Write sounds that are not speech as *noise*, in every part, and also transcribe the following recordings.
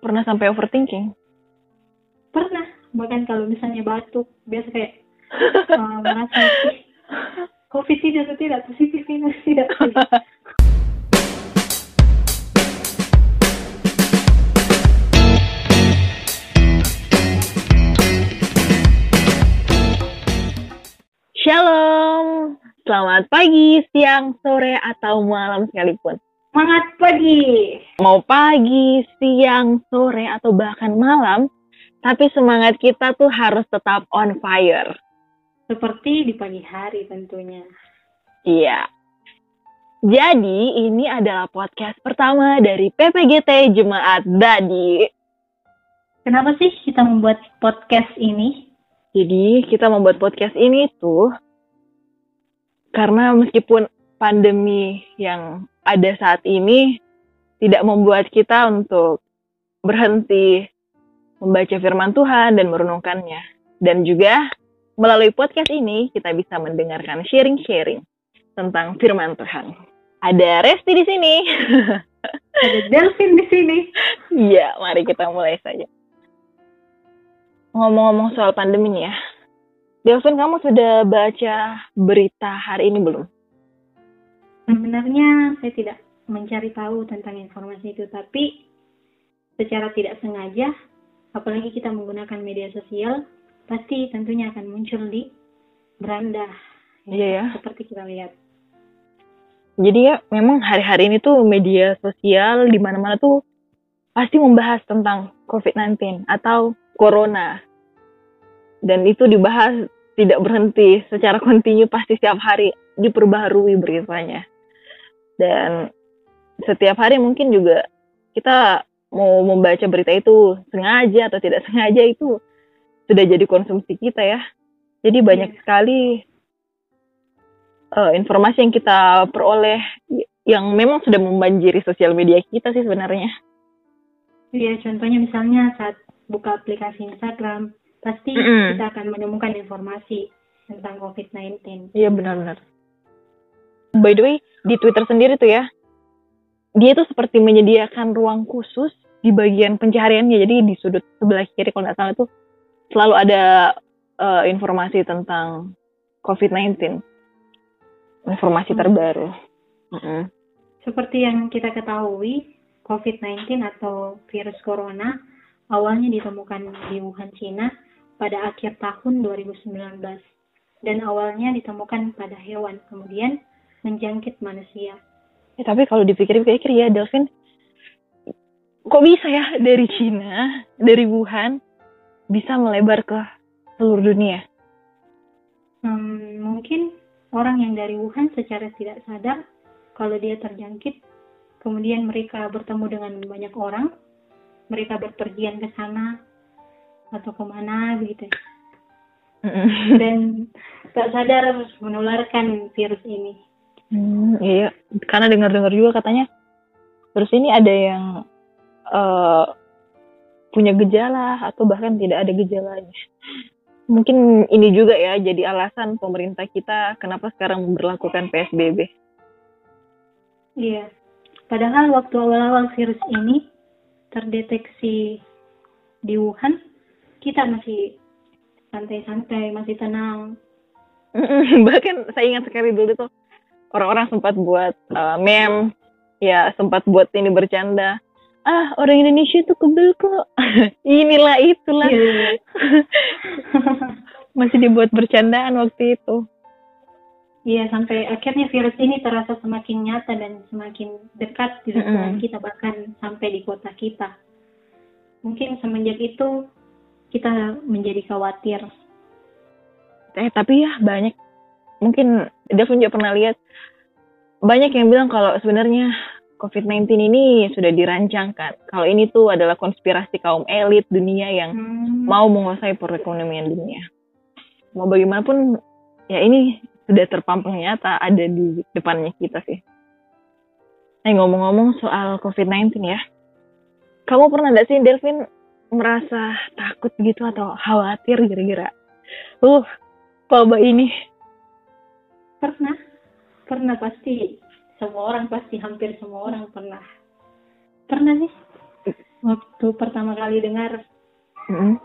pernah sampai overthinking? Pernah. Bahkan kalau misalnya batuk, biasa kayak uh, *laughs* merasa COVID tidak atau tidak, positif ini tidak. Shalom, selamat pagi, siang, sore, atau malam sekalipun. Semangat pagi. Mau pagi, siang, sore, atau bahkan malam, tapi semangat kita tuh harus tetap on fire. Seperti di pagi hari tentunya. Iya. Jadi ini adalah podcast pertama dari PPGT Jemaat Dadi. Kenapa sih kita membuat podcast ini? Jadi kita membuat podcast ini tuh karena meskipun pandemi yang ada saat ini tidak membuat kita untuk berhenti membaca firman Tuhan dan merenungkannya. Dan juga melalui podcast ini kita bisa mendengarkan sharing-sharing tentang firman Tuhan. Ada Resti di sini. *laughs* Ada Delvin di sini. Iya, mari kita mulai saja. Ngomong-ngomong soal pandemi ya. Delvin, kamu sudah baca berita hari ini belum? Sebenarnya saya tidak mencari tahu tentang informasi itu, tapi secara tidak sengaja, apalagi kita menggunakan media sosial, pasti tentunya akan muncul di beranda. Iya ya. Seperti kita lihat. Jadi ya memang hari-hari ini tuh media sosial di mana-mana tuh pasti membahas tentang COVID-19 atau corona. Dan itu dibahas tidak berhenti secara kontinu pasti setiap hari diperbaharui beritanya. Dan setiap hari mungkin juga kita mau membaca berita itu sengaja atau tidak *laughs* sengaja itu sudah jadi konsumsi kita ya. Jadi banyak sekali uh, informasi yang kita peroleh yang memang sudah membanjiri sosial media kita sih sebenarnya. Iya, contohnya misalnya saat buka aplikasi Instagram, pasti Mm -mm. kita akan menemukan informasi tentang COVID-19. Iya benar-benar. By the way, di Twitter sendiri tuh ya, dia tuh seperti menyediakan ruang khusus di bagian pencahariannya. Jadi di sudut sebelah kiri kalau nggak salah tuh selalu ada uh, informasi tentang COVID-19, informasi Hmm. terbaru. Mm-mm. Seperti yang kita ketahui, COVID-19 atau virus corona awalnya ditemukan di Wuhan, Cina pada akhir tahun 2019 dan awalnya ditemukan pada hewan, kemudian menjangkit manusia. Ya, tapi kalau dipikir-pikir ya, Delvin, kok bisa ya dari Cina, dari Wuhan, bisa melebar ke seluruh dunia? Hmm, mungkin orang yang dari Wuhan secara tidak sadar kalau dia terjangkit, kemudian mereka bertemu dengan banyak orang, mereka berpergian ke sana atau ke mana begitu, dan tak sadar menularkan virus ini. Hmm, iya, karena dengar-dengar juga katanya terus ini ada yang eh, punya gejala atau bahkan tidak ada gejalanya. Mungkin ini juga ya jadi alasan pemerintah kita kenapa sekarang memperlakukan PSBB. Iya. Padahal waktu awal-awal virus ini terdeteksi di Wuhan, kita masih santai-santai, masih tenang. *laughs* Bahkan saya ingat sekali dulu tuh orang-orang sempat buat eh, meme, ya sempat buat ini bercanda. Ah orang Indonesia tuh kebel kok. *laughs* Inilah itulah. Iya. *laughs* Masih dibuat bercandaan waktu itu. Iya, sampai akhirnya virus ini terasa semakin nyata dan semakin dekat di lingkungan Mm-mm. kita, bahkan sampai di kota kita. Mungkin semenjak itu kita menjadi khawatir. Eh tapi ya banyak mungkin Devin juga pernah lihat banyak yang bilang kalau sebenarnya COVID-19 ini sudah dirancangkan. Kalau ini tuh adalah konspirasi kaum elit dunia yang Hmm, mau menguasai perekonomian dunia. Mau bagaimanapun ya ini sudah terpampang nyata ada di depannya kita sih. Eh ngomong-ngomong soal COVID-19 ya. Kamu pernah nggak sih Delvin merasa takut gitu atau khawatir gara-gara uh wabah ini? Pernah, pernah pasti. Semua orang pasti, hampir semua orang pernah. Pernah sih. waktu pertama kali dengar Mm-mm.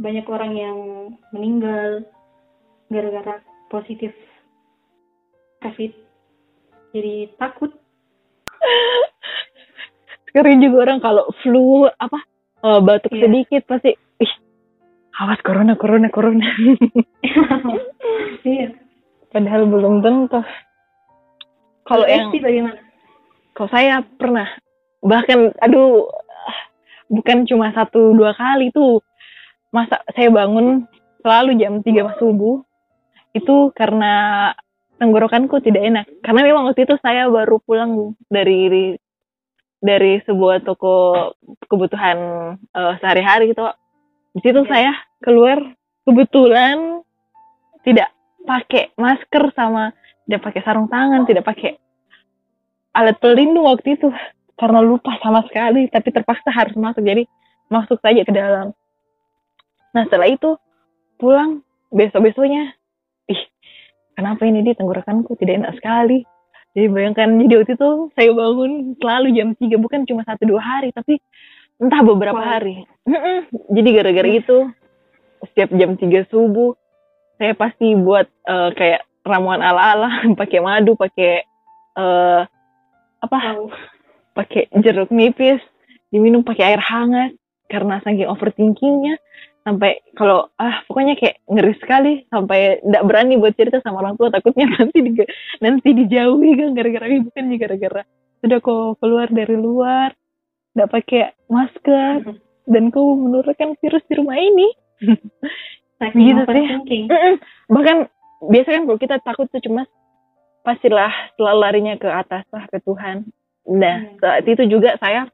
banyak orang yang meninggal gara-gara positif COVID. Jadi takut. Sekarang juga orang kalau flu apa eh, batuk Iya. sedikit pasti ih awas corona corona corona. *laughs* iya. Padahal belum tentu. Kalau yang bagaimana? kalau saya pernah bahkan aduh bukan cuma satu dua kali tuh masa saya bangun selalu jam 3 subuh itu karena tenggorokanku tidak enak karena memang waktu itu saya baru pulang dari dari sebuah toko kebutuhan eh, sehari-hari gitu di situ Iya. saya keluar kebetulan tidak pakai masker sama tidak pakai sarung tangan tidak pakai alat pelindung waktu itu. Karena lupa sama sekali tapi terpaksa harus masuk. Jadi masuk saja ke dalam. Nah setelah itu pulang besok besoknya ih kenapa ini di tenggorokanku tidak enak sekali. Jadi bayangkan jadi waktu itu saya bangun selalu jam 3 bukan cuma satu dua hari tapi entah beberapa Wow. hari. Jadi gara-gara itu setiap jam 3 subuh saya pasti buat eh, kayak ramuan ala-ala *laughs* pakai madu pakai eh apa? Pakai jeruk nipis diminum pakai air hangat karena saking overthinkingnya sampai kalau ah pokoknya kayak ngeri sekali sampai tidak berani buat cerita sama orang tua takutnya *laughs* nanti di, nanti dijauhi kan gara-gara ini bukan ya gara-gara sudah kok keluar dari luar tidak pakai masker dan kau menurunkan virus di rumah ini *laughs* Saking Gitu sih. bahkan biasa kan kalau kita takut tuh cemas pastilah selalu larinya ke atas lah ke Tuhan. Nah Hmm. saat itu juga saya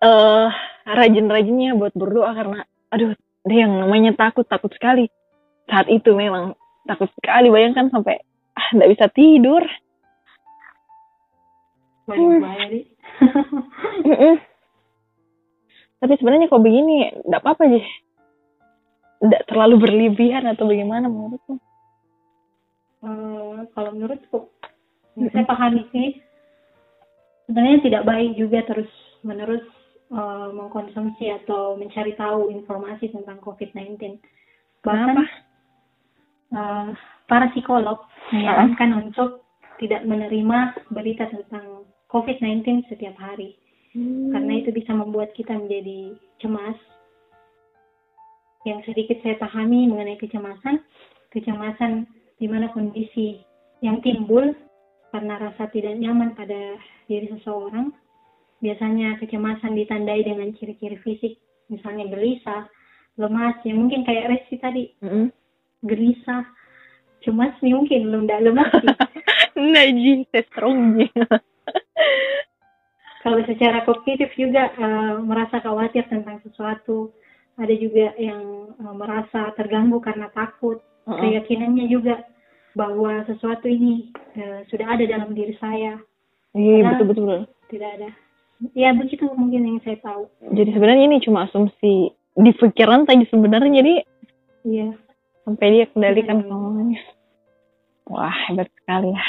eh rajin-rajinnya buat berdoa karena aduh deh yang namanya takut takut sekali. Saat itu memang takut sekali. Bayangkan sampai ah nggak bisa tidur. Banyak Hmm. tapi sebenarnya kok begini nggak apa-apa sih nggak terlalu berlebihan atau bagaimana menurutmu? Eh, kalau menurutku, saya pahami sih, sebenarnya tidak baik juga terus menerus eh, mengkonsumsi atau mencari tahu informasi tentang COVID-19. Bahkan eh, para psikolog menyarankan untuk tidak menerima berita tentang COVID-19 setiap hari, karena itu bisa membuat kita menjadi cemas. Yang sedikit saya pahami mengenai kecemasan, kecemasan di mana kondisi yang timbul karena rasa tidak nyaman pada diri seseorang. Biasanya kecemasan ditandai dengan ciri-ciri fisik, misalnya gelisah, lemas, ya mungkin kayak Resi tadi, Mm-mm. gelisah, cemas nih mungkin belum tidak lemas sih. *laughs* Ji. Kalau secara kognitif juga eh, merasa khawatir tentang sesuatu, ada juga yang eh, merasa terganggu karena takut, Mm-mm. keyakinannya juga bahwa sesuatu ini eh, sudah ada dalam diri saya, Iya, betul betul. tidak ada. Ya begitu mungkin yang saya tahu. Jadi sebenarnya ini cuma asumsi di pikiran saja sebenarnya jadi Iya. sampai dia kendalikan Hmm. semuanya. Wah, hebat sekali ya.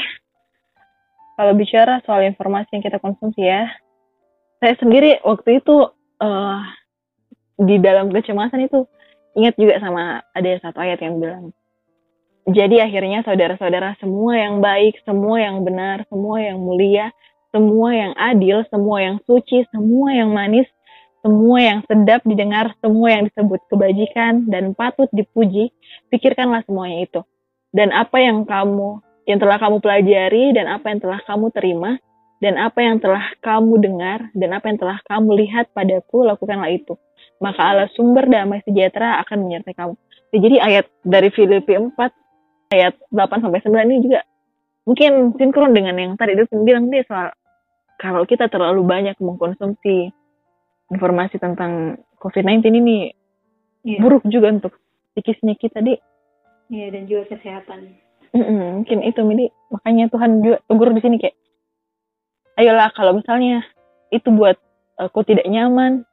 Kalau bicara soal informasi yang kita konsumsi ya, saya sendiri waktu itu eh, di dalam kecemasan itu ingat juga sama ada satu ayat yang bilang, jadi akhirnya saudara-saudara semua yang baik, semua yang benar, semua yang mulia, semua yang adil, semua yang suci, semua yang manis, semua yang sedap didengar, semua yang disebut kebajikan dan patut dipuji, pikirkanlah semuanya itu. Dan apa yang kamu yang telah kamu pelajari dan apa yang telah kamu terima dan apa yang telah kamu dengar dan apa yang telah kamu lihat padaku lakukanlah itu. Maka Allah sumber damai sejahtera akan menyertai kamu. Ya, Jadi ayat dari Filipi 4 ayat 8 sampai 9 ini juga mungkin sinkron dengan yang tadi itu bilang dia soal kalau kita terlalu banyak mengkonsumsi informasi tentang COVID-19 ini Iya. buruk juga untuk psikisnya kita di Iya dan juga kesehatan. Mm-mm, mungkin itu Midi makanya Tuhan juga tegur di sini kayak ayolah kalau misalnya itu buat kau tidak nyaman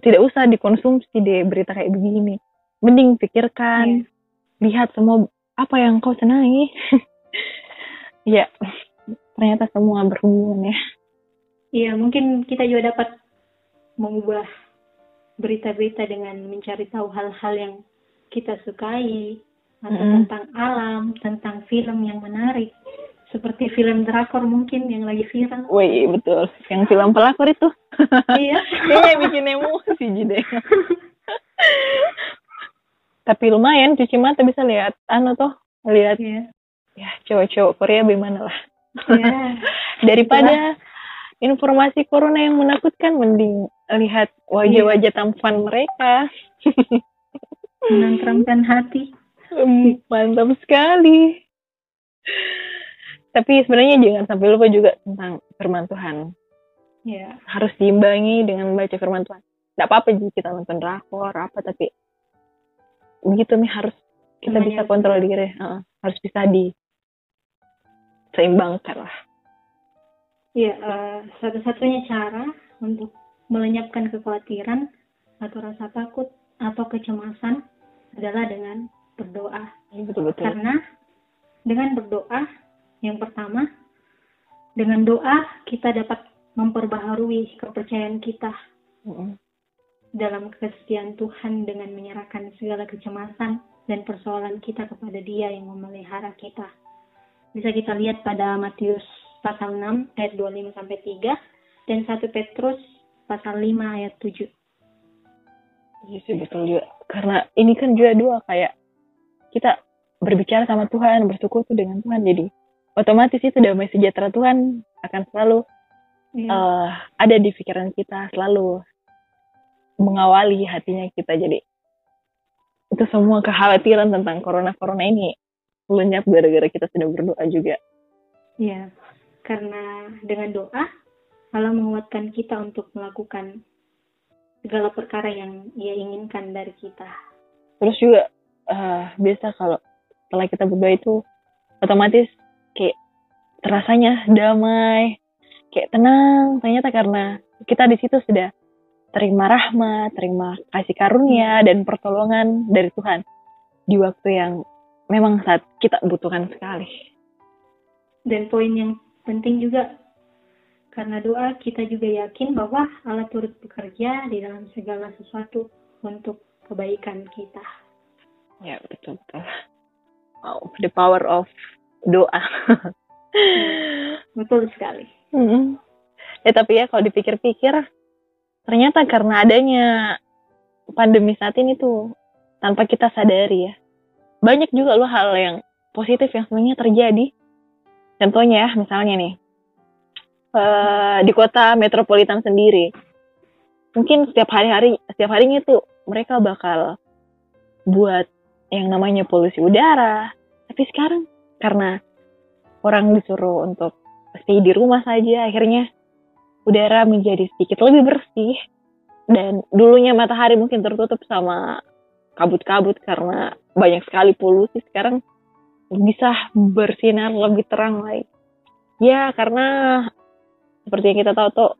tidak usah dikonsumsi deh berita kayak begini mending pikirkan lihat semua apa yang kau senangi *laughs* ya ternyata semua berhubungan ya Iya, mungkin kita juga dapat mengubah berita-berita dengan mencari tahu hal-hal yang kita sukai atau Mm-mm. tentang alam, tentang film yang menarik. Seperti film drakor mungkin yang lagi viral. Wih, betul. Yang film pelakor itu. *laughs* iya. Kayaknya bikin emosi jadi. *laughs* Tapi lumayan cuci mata bisa lihat anu tuh, lihat Iya. ya cowok-cowok Korea bagaimana lah. Iya. *laughs* Daripada informasi corona yang menakutkan mending lihat wajah-wajah tampan mereka. Menenteramkan hati. Mantap sekali. Tapi sebenarnya jangan sampai lupa juga tentang firman Tuhan. Iya. Harus diimbangi dengan membaca firman Tuhan. Tidak apa-apa jika kita nonton drakor apa tapi begitu nih harus kita bisa harus- kontrol diri. Heeh, harus bisa di seimbangkan lah. Iya, eh, satu-satunya cara untuk melenyapkan kekhawatiran atau rasa takut atau kecemasan adalah dengan berdoa. Iya, Betul-betul. Karena dengan berdoa, yang pertama, dengan doa kita dapat memperbaharui kepercayaan kita Mm-mm. dalam kesetiaan Tuhan dengan menyerahkan segala kecemasan dan persoalan kita kepada Dia yang memelihara kita. Bisa kita lihat pada Matius pasal 6 ayat 25 sampai 3 dan 1 Petrus pasal 5 ayat 7. Iya sih betul juga. Karena ini kan juga dua kayak kita berbicara sama Tuhan, bersyukur tuh dengan Tuhan. Jadi otomatis itu damai sejahtera Tuhan akan selalu Iya. eh, ada di pikiran kita, selalu mengawali hatinya kita. Jadi itu semua kekhawatiran tentang corona-corona ini lenyap gara-gara kita sudah berdoa juga. Iya. Karena dengan doa Allah menguatkan kita untuk melakukan segala perkara yang Ia inginkan dari kita. Terus juga eh, biasa kalau setelah kita berdoa itu otomatis terasanya damai, kayak tenang. Ternyata karena kita di situ sudah terima rahmat, terima kasih karunia dan pertolongan dari Tuhan di waktu yang memang saat kita butuhkan sekali. Dan poin yang penting juga karena doa kita juga yakin bahwa Allah turut bekerja di dalam segala sesuatu untuk kebaikan kita. Ya betul betul. Wow, the power of doa. *laughs* *laughs* Betul sekali. Mm-mm. Ya tapi ya kalau dipikir-pikir ternyata karena adanya pandemi saat ini tuh tanpa kita sadari ya banyak juga loh hal yang positif yang sebenarnya terjadi. Contohnya ya misalnya nih eh, di kota metropolitan sendiri mungkin setiap hari-hari setiap harinya tuh mereka bakal buat yang namanya polusi udara. Tapi sekarang karena orang disuruh untuk stay di rumah saja akhirnya udara menjadi sedikit lebih bersih. Dan dulunya matahari mungkin tertutup sama kabut-kabut karena banyak sekali polusi. Sekarang bisa bersinar lebih terang lagi. Ya karena seperti yang kita tahu tuh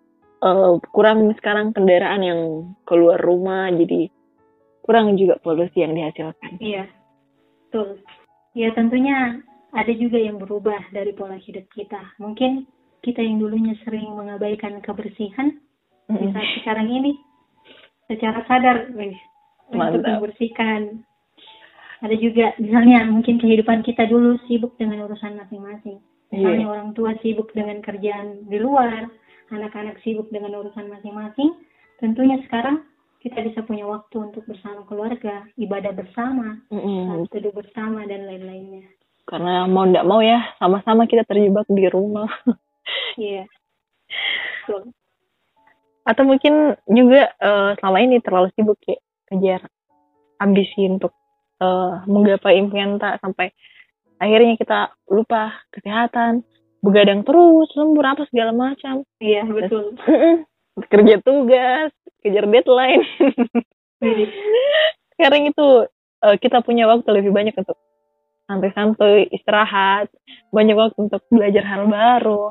eh, kurang sekarang kendaraan yang keluar rumah jadi kurang juga polusi yang dihasilkan. Iya, betul. Ya tentunya ada juga yang berubah dari pola hidup kita. Mungkin kita yang dulunya sering mengabaikan kebersihan, saat sekarang ini secara sadar wih, untuk membersihkan. Ada juga misalnya mungkin kehidupan kita dulu sibuk dengan urusan masing-masing. Misalnya Iya. orang tua sibuk dengan kerjaan di luar, anak-anak sibuk dengan urusan masing-masing. Tentunya sekarang kita bisa punya waktu untuk bersama keluarga, ibadah bersama, Mm-mm. saat teduh bersama dan lain-lainnya. Karena mau ndak mau ya sama-sama kita terjebak di rumah *laughs* Iya. Betul. atau mungkin juga eh, selama ini terlalu sibuk ya kejar ambisi untuk eh, menggapai impian tak sampai akhirnya kita lupa kesehatan begadang terus lembur apa segala macam Iya, betul. kerja tugas kejar deadline Widih. *laughs* sekarang itu eh, kita punya waktu lebih banyak untuk santai-santai istirahat banyak waktu untuk belajar hal baru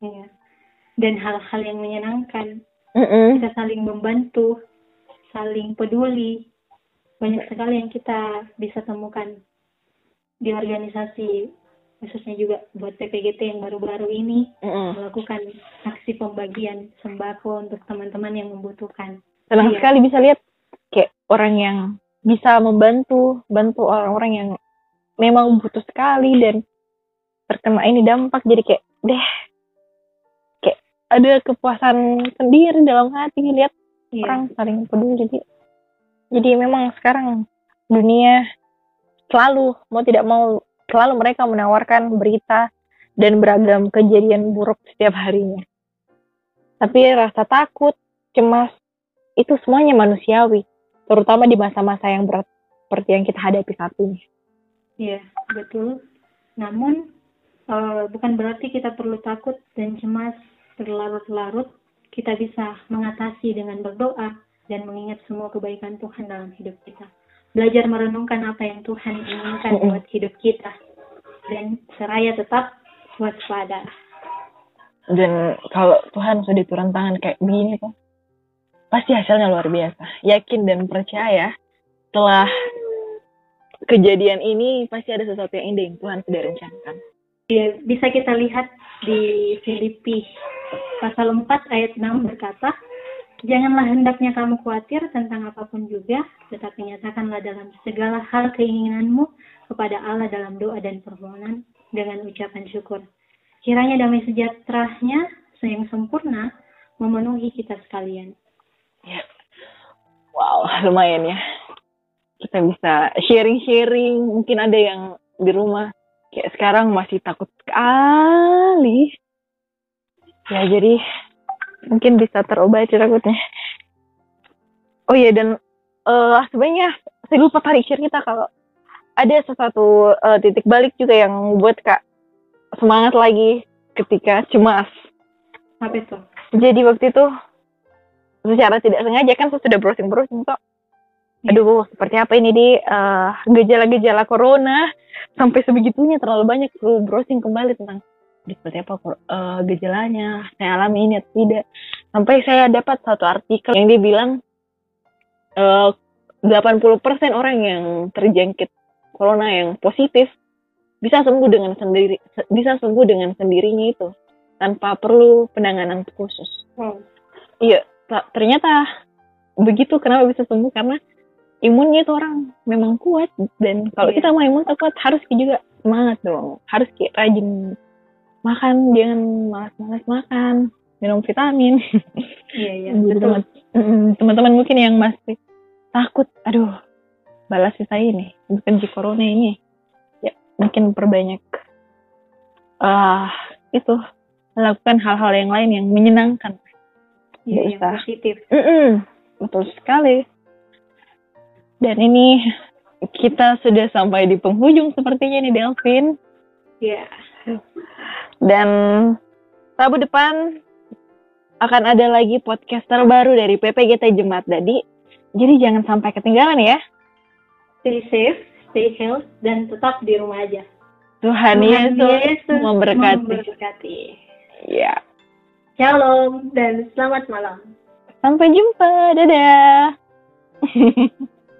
Iya. Dan hal-hal yang menyenangkan, Mm-mm. kita saling membantu, saling peduli. Banyak sekali yang kita bisa temukan di organisasi khususnya juga buat PPGT yang baru-baru ini Mm-mm. melakukan aksi pembagian sembako untuk teman-teman yang membutuhkan. senang Iya. sekali bisa lihat kayak orang yang bisa membantu bantu orang-orang yang memang butuh sekali dan terkena ini dampak. Jadi kayak deh kayak ada kepuasan sendiri dalam hati lihat Iya. orang saling peduli. Jadi jadi memang sekarang dunia selalu mau tidak mau selalu mereka menawarkan berita dan beragam kejadian buruk setiap harinya. Tapi rasa takut cemas itu semuanya manusiawi terutama di masa-masa yang berat seperti yang kita hadapi saat ini Iya, betul. Namun eh, bukan berarti kita perlu takut dan cemas berlarut-larut. Kita bisa mengatasi dengan berdoa dan mengingat semua kebaikan Tuhan dalam hidup kita. Belajar merenungkan apa yang Tuhan inginkan buat hidup kita. Dan seraya tetap waspada. dan kalau Tuhan sudah turun tangan kayak begini tuh pasti hasilnya luar biasa yakin dan percaya setelah kejadian ini pasti ada sesuatu yang indah yang Tuhan sudah rencanakan Ya, bisa kita lihat di Filipi pasal 4 ayat 6 berkata, Janganlah hendaknya kamu khawatir tentang apa pun juga, tetapi nyatakanlah dalam segala hal keinginanmu kepada Allah dalam doa dan permohonan dengan ucapan syukur. Kiranya damai sejahteranya yang sempurna memenuhi kita sekalian. ya wow lumayan ya kita bisa sharing-sharing. Mungkin ada yang di rumah. Kayak sekarang masih takut sekali. Ya jadi mungkin bisa terobati takutnya. Oh iya dan eh sebenarnya saya lupa tarik share kita. Kalau ada sesuatu eh, titik balik juga yang buat kak semangat lagi ketika cemas. Apa itu? jadi waktu itu secara tidak sengaja kan saya sudah browsing-browsing kok. Aduh, seperti apa ini di eh, gejala-gejala corona sampai sebegitunya terlalu banyak lu browsing kembali tentang "Ini seperti apa eh, gejalanya, saya alami ini atau tidak. Sampai saya dapat satu artikel yang dia bilang eh 80% orang yang terjangkit corona yang positif bisa sembuh dengan sendiri bisa sembuh dengan sendirinya itu tanpa perlu penanganan khusus. Wow. Iya, ta- ternyata begitu kenapa bisa sembuh karena imunnya itu orang memang kuat dan kalau Iya. kita mau imun kuat harus juga semangat dong harus kayak rajin makan jangan malas-malas makan minum vitamin Iya, iya, *laughs* betul. mm, teman-teman mungkin yang masih takut aduh balas sisa ini bukan si corona ini ya mungkin perbanyak ah itu melakukan hal-hal yang lain yang menyenangkan Iya, yang positif. Mm-mm, betul sekali. Dan ini kita sudah sampai di penghujung sepertinya nih Delvin. Iya. Dan Rabu depan akan ada lagi podcast terbaru dari PPGT Jemaat Dadi. Jadi jangan sampai ketinggalan ya. Stay safe, stay health, dan tetap di rumah aja. Tuhan, Yesus, memberkati. memberkati. Ya. Shalom dan selamat malam. Sampai jumpa. Dadah. *laughs*